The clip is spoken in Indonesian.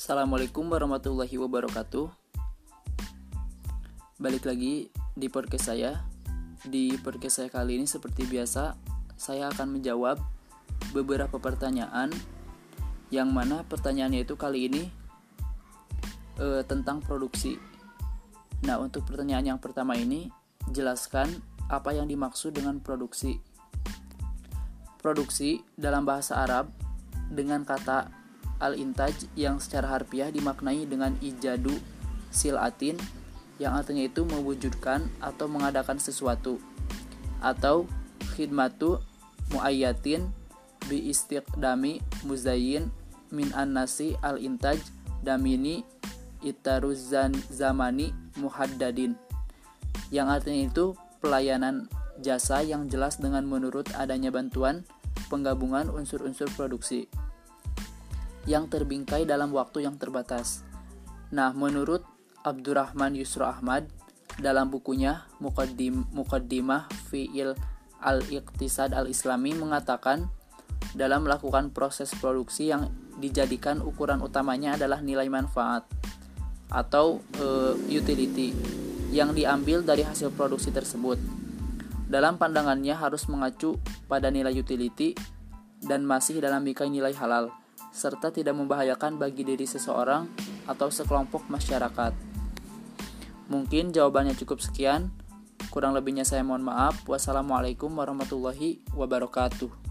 Assalamualaikum warahmatullahi wabarakatuh. Balik lagi di podcast saya. Di podcast saya kali ini seperti biasa, saya akan menjawab beberapa pertanyaan yang mana pertanyaannya itu kali ini e, tentang produksi. Nah, untuk pertanyaan yang pertama ini, jelaskan apa yang dimaksud dengan produksi. Produksi dalam bahasa Arab dengan kata al-intaj yang secara harfiah dimaknai dengan ijadu silatin yang artinya itu mewujudkan atau mengadakan sesuatu atau khidmatu muayyatin bi istiqdami muzayyin min an-nasi al-intaj damini itaruzan zamani muhaddadin yang artinya itu pelayanan jasa yang jelas dengan menurut adanya bantuan penggabungan unsur-unsur produksi yang terbingkai dalam waktu yang terbatas. Nah, menurut Abdurrahman Yusro Ahmad dalam bukunya Muqaddim, Muqaddimah Fi'il Al-Iqtisad Al-Islami mengatakan dalam melakukan proses produksi yang dijadikan ukuran utamanya adalah nilai manfaat atau e, utility yang diambil dari hasil produksi tersebut. Dalam pandangannya harus mengacu pada nilai utility dan masih dalam bingkai nilai halal serta tidak membahayakan bagi diri seseorang atau sekelompok masyarakat. Mungkin jawabannya cukup sekian. Kurang lebihnya saya mohon maaf. Wassalamualaikum warahmatullahi wabarakatuh.